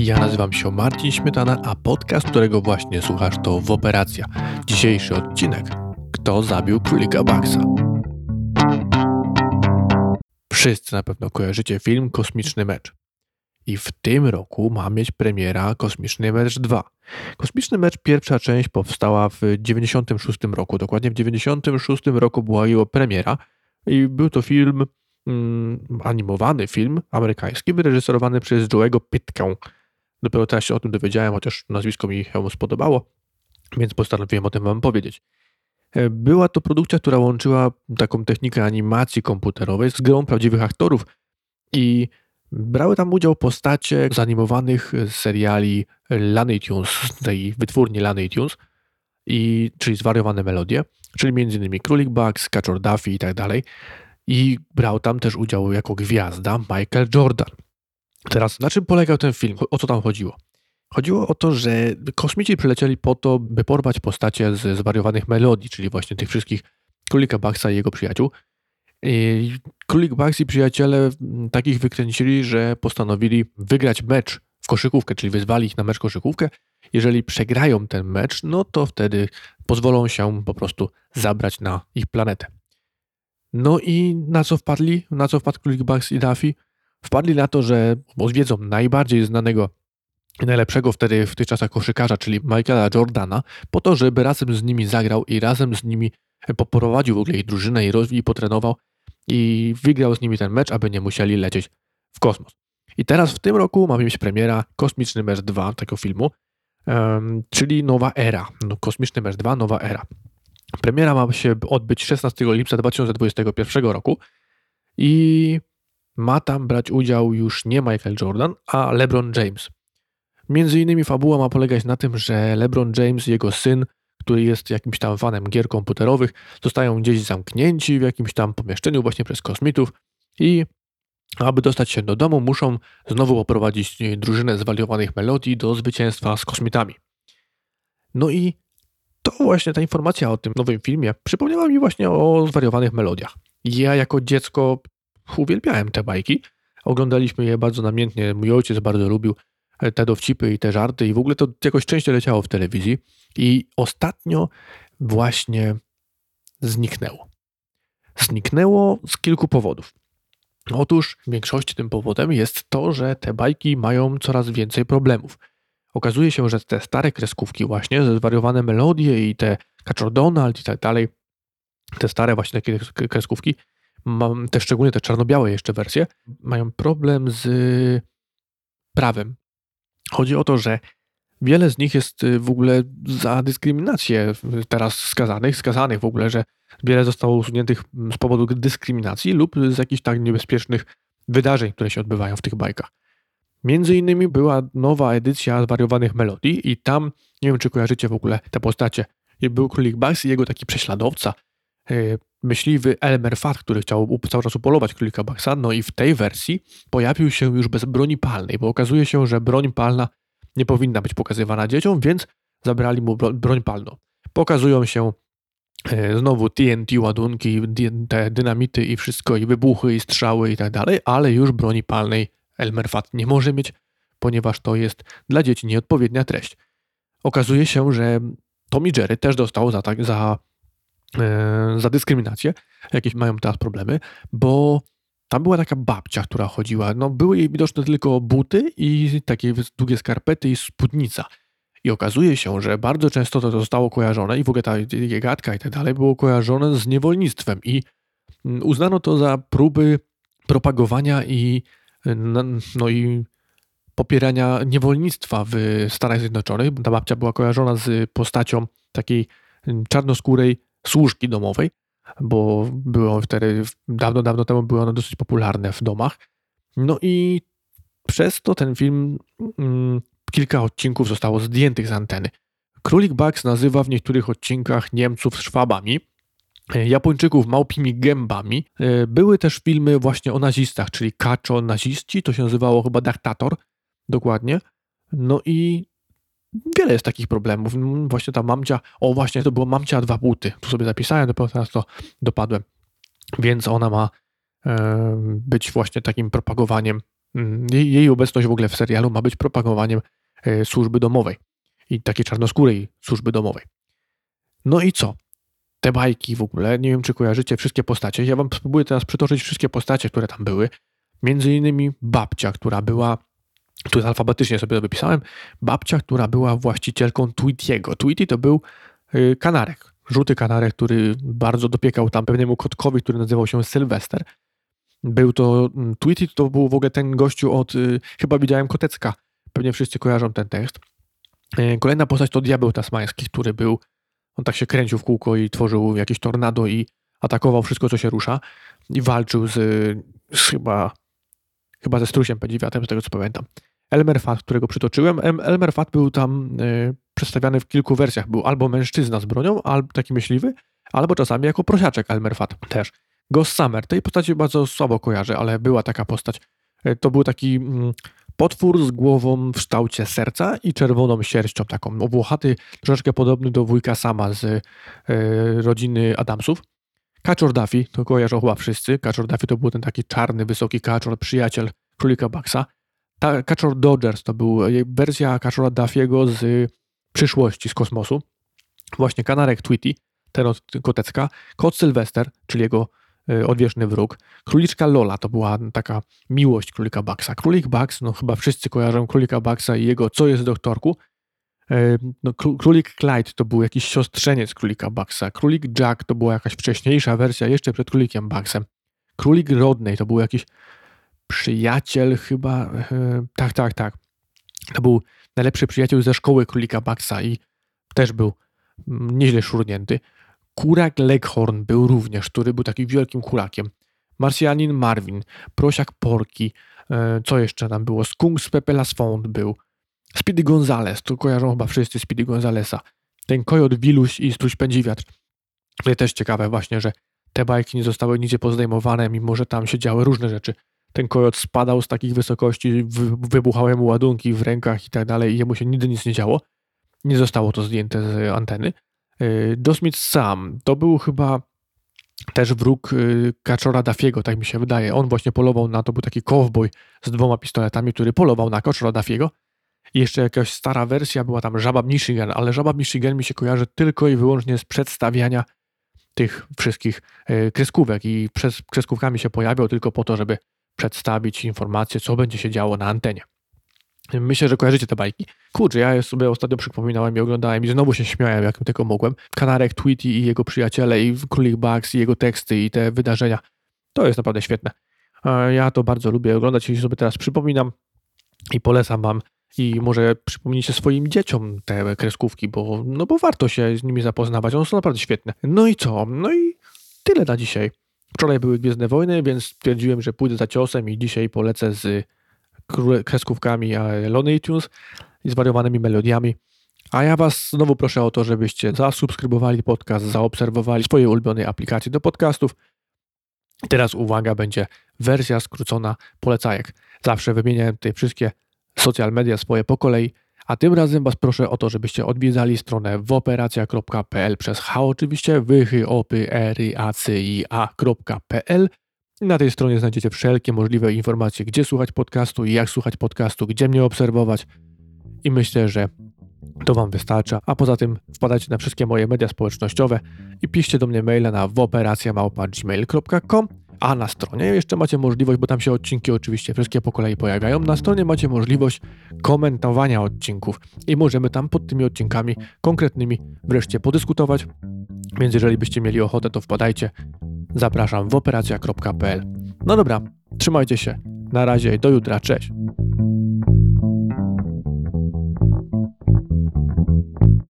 Ja nazywam się Marcin Śmietana, a podcast, którego właśnie słuchasz to w Operacja. Dzisiejszy odcinek Kto zabił królika Baxa? Wszyscy na pewno kojarzycie film Kosmiczny Mecz. I w tym roku ma mieć premiera Kosmiczny Mecz 2. Kosmiczny Mecz pierwsza część powstała w 96 roku. Dokładnie w 96 roku była jego premiera i był to film mm, animowany film amerykański, wyreżyserowany przez Joe'ego Pitkę. Dopiero teraz się o tym dowiedziałem, chociaż nazwisko mi się spodobało, więc postanowiłem o tym wam powiedzieć. E, była to produkcja, która łączyła taką technikę animacji komputerowej z grą prawdziwych aktorów i brały tam udział postacie z animowanych seriali Looney Tunes, tej wytwórni Looney Tunes, i, czyli zwariowane melodie, czyli m.in. Królik Bugs, Kaczor Duffy i tak dalej. I brał tam też udział jako gwiazda Michael Jordan. Teraz, na czym polegał ten film? O co tam chodziło? Chodziło o to, że kosmici przylecieli po to, by porwać postacie z zwariowanych melodii, czyli właśnie tych wszystkich Królika Baxa i jego przyjaciół. I Królik Bugs i przyjaciele takich wykręcili, że postanowili wygrać mecz w koszykówkę, czyli wyzwali ich na mecz koszykówkę. Jeżeli przegrają ten mecz, no to wtedy pozwolą się po prostu zabrać na ich planetę. No i na co wpadli? Na co wpadł Królik Bugs i Daffy? Wpadli na to, że odwiedzą najbardziej znanego najlepszego wtedy w tych czasach koszykarza, czyli Michaela Jordana, po to, żeby razem z nimi zagrał i razem z nimi poprowadził w ogóle ich drużynę i, rozwój, i potrenował i wygrał z nimi ten mecz, aby nie musieli lecieć w kosmos. I teraz w tym roku mamy mieć premiera Kosmiczny Mecz 2 tego filmu, um, czyli Nowa Era. No, Kosmiczny Mecz 2, Nowa Era. Premiera ma się odbyć 16 lipca 2021 roku i ma tam brać udział już nie Michael Jordan, a LeBron James. Między innymi fabuła ma polegać na tym, że LeBron James i jego syn, który jest jakimś tam fanem gier komputerowych, zostają gdzieś zamknięci w jakimś tam pomieszczeniu właśnie przez kosmitów i aby dostać się do domu, muszą znowu poprowadzić drużynę zwariowanych melodii do zwycięstwa z kosmitami. No i to właśnie ta informacja o tym nowym filmie przypomniała mi właśnie o zwariowanych melodiach. Ja jako dziecko uwielbiałem te bajki. Oglądaliśmy je bardzo namiętnie. Mój ojciec bardzo lubił te dowcipy i te żarty i w ogóle to jakoś częściej leciało w telewizji. I ostatnio właśnie zniknęło. Zniknęło z kilku powodów. Otóż w większości tym powodem jest to, że te bajki mają coraz więcej problemów. Okazuje się, że te stare kreskówki właśnie, zwariowane melodie i te Kaczor Donald i tak dalej, te stare właśnie takie kreskówki, mam te szczególnie te czarno-białe jeszcze wersje, mają problem z prawem. Chodzi o to, że wiele z nich jest y, w ogóle za dyskryminację teraz skazanych, skazanych w ogóle, że wiele zostało usuniętych z powodu dyskryminacji lub z jakichś tak niebezpiecznych wydarzeń, które się odbywają w tych bajkach. Między innymi była nowa edycja zwariowanych melodii i tam, nie wiem czy kojarzycie w ogóle te postacie, był Królik Bugs i jego taki prześladowca, y, myśliwy Elmer Fat, który chciał cały czas upolować królika Baxa, no i w tej wersji pojawił się już bez broni palnej, bo okazuje się, że broń palna nie powinna być pokazywana dzieciom, więc zabrali mu broń palną. Pokazują się e, znowu TNT ładunki, te dynamity i wszystko, i wybuchy, i strzały i tak dalej, ale już broni palnej Elmer Fat nie może mieć, ponieważ to jest dla dzieci nieodpowiednia treść. Okazuje się, że Tommy Jerry też dostał za, tak, za za dyskryminację, jakieś mają teraz problemy, bo tam była taka babcia, która chodziła, no były jej widoczne tylko buty i takie długie skarpety i spódnica. I okazuje się, że bardzo często to zostało kojarzone i w ogóle ta gadka i tak dalej było kojarzone z niewolnictwem i mm, uznano to za próby propagowania i no i popierania niewolnictwa w Stanach Zjednoczonych. Ta babcia była kojarzona z postacią takiej mm, czarnoskórej służki domowej, bo było wtedy, dawno, dawno temu były one dosyć popularne w domach. No i przez to ten film, mm, kilka odcinków zostało zdjętych z anteny. Królik Bugs nazywa w niektórych odcinkach Niemców Szwabami, Japończyków małpimi gębami. E, były też filmy właśnie o nazistach, czyli Kaczo naziści, to się nazywało chyba Diktator, dokładnie. No i wiele jest takich problemów. Właśnie ta mamcia, o właśnie to było mamcia dwa buty. Tu sobie zapisałem, dopiero teraz to dopadłem. Więc ona ma e, być właśnie takim propagowaniem jej, jej obecność w ogóle w serialu ma być propagowaniem e, służby domowej i takiej czarnoskórej służby domowej. No i co? Te bajki w ogóle, nie wiem czy kojarzycie wszystkie postacie. Ja wam spróbuję teraz przytoczyć wszystkie postacie, które tam były. Między innymi babcia, która była, tu alfabetycznie sobie to wypisałem, babcia, która była właścicielką Tweetiego. Tweety to był y, kanarek, żółty kanarek, który bardzo dopiekał tam pewnemu kotkowi, który nazywał się Sylwester. Był to, mm, Tweety to był w ogóle ten gościu od, y, chyba widziałem Kotecka, pewnie wszyscy kojarzą ten tekst. Y, kolejna postać to Diabeł Tasmański, który był, on tak się kręcił w kółko i tworzył jakieś tornado i atakował wszystko, co się rusza i walczył z, z chyba, chyba ze strusiem podziwiatem, z tego co pamiętam. Elmer Fat, którego przytoczyłem, Elmer Fat był tam y, przedstawiany w kilku wersjach. Był albo mężczyzna z bronią, albo taki myśliwy, albo czasami jako prosiaczek Elmer Fat też. Ghost Summer, tej postaci bardzo słabo kojarzę, ale była taka postać. Y, to był taki mm, potwór z głową w kształcie serca i czerwoną sierścią, taką obłochaty, troszeczkę podobny do wujka Sama z y, rodziny Adamsów. Kaczor Duffy, to kojarzą chyba wszyscy. Kaczor Duffy to był ten taki czarny, wysoki kaczor, przyjaciel królika Baxa. Ta Kaczor Dodgers to był wersja Kaczora Duffiego z przyszłości, z kosmosu. Właśnie kanarek Tweety, ten od Kotecka. Kot Sylwester, czyli jego e, odwieczny wróg. Króliczka Lola to była taka miłość królika Baxa. Królik Bax, no chyba wszyscy kojarzą królika Baxa i jego Co jest doktorku. No, królik Clyde to był jakiś siostrzeniec królika Baxa. Królik Jack to była jakaś wcześniejsza wersja jeszcze przed królikiem Baxem. Królik Rodney to był jakiś przyjaciel chyba, tak, tak, tak. To był najlepszy przyjaciel ze szkoły królika Baxa i też był mm, nieźle szurnięty. Kurak Leghorn był również, który był takim wielkim kurakiem. Marsjanin Marvin, prosiak Porki, e, co jeszcze tam było? Skunks Pepelas Fond był. Speedy Gonzales, to kojarzą chyba wszyscy Speedy Gonzalesa. Ten kojot Wiluś i Struś Pędzi Wiatr. To też ciekawe właśnie, że te bajki nie zostały nigdzie pozdejmowane, mimo że tam się działy różne rzeczy ten kojot spadał z takich wysokości, wybuchały mu ładunki w rękach i tak dalej i jemu się nigdy nic nie działo. Nie zostało to zdjęte z anteny. Dosmith y, sam to był chyba też wróg y, Kaczora Dafiego, tak mi się wydaje. On właśnie polował na to, był taki cowboy z dwoma pistoletami, który polował na Kaczora Dafiego. Jeszcze jakaś stara wersja była tam Żaba Michigan, ale Żaba Michigan mi się kojarzy tylko i wyłącznie z przedstawiania tych wszystkich y, kreskówek i przez kreskówkami się pojawiał tylko po to, żeby przedstawić informację, co będzie się działo na antenie. Myślę, że kojarzycie te bajki. Kurczę, ja sobie ostatnio przypominałem i oglądałem i znowu się śmiałem, jak tylko mogłem. Kanarek Tweety i jego przyjaciele i Królik Bugs i jego teksty i te wydarzenia. To jest naprawdę świetne. Ja to bardzo lubię oglądać i sobie teraz przypominam i polecam wam i może przypomnijcie swoim dzieciom te kreskówki, bo, no bo warto się z nimi zapoznawać, one są naprawdę świetne. No i co? No i tyle na dzisiaj. Wczoraj były Gwiezdne Wojny, więc stwierdziłem, że pójdę za ciosem i dzisiaj polecę z kreskówkami Looney Tunes i zwariowanymi melodiami. A ja Was znowu proszę o to, żebyście zasubskrybowali podcast, zaobserwowali swoje ulubione aplikacje do podcastów. Teraz uwaga, będzie wersja skrócona polecajek. Zawsze wymieniałem te wszystkie social media swoje po kolei, a tym razem Was proszę o to, żebyście odwiedzali stronę woperacja.pl przez H oczywiście, wychy, opy, ery, i. Na tej stronie znajdziecie wszelkie możliwe informacje, gdzie słuchać podcastu jak słuchać podcastu, gdzie mnie obserwować. I myślę, że to Wam wystarcza. A poza tym wpadajcie na wszystkie moje media społecznościowe i piszcie do mnie maila na woperacja.gmail.com a na stronie jeszcze macie możliwość, bo tam się odcinki oczywiście wszystkie po kolei pojawiają, na stronie macie możliwość komentowania odcinków i możemy tam pod tymi odcinkami konkretnymi wreszcie podyskutować. Więc jeżeli byście mieli ochotę, to wpadajcie. Zapraszam w operacja.pl. No dobra, trzymajcie się. Na razie i do jutra. Cześć.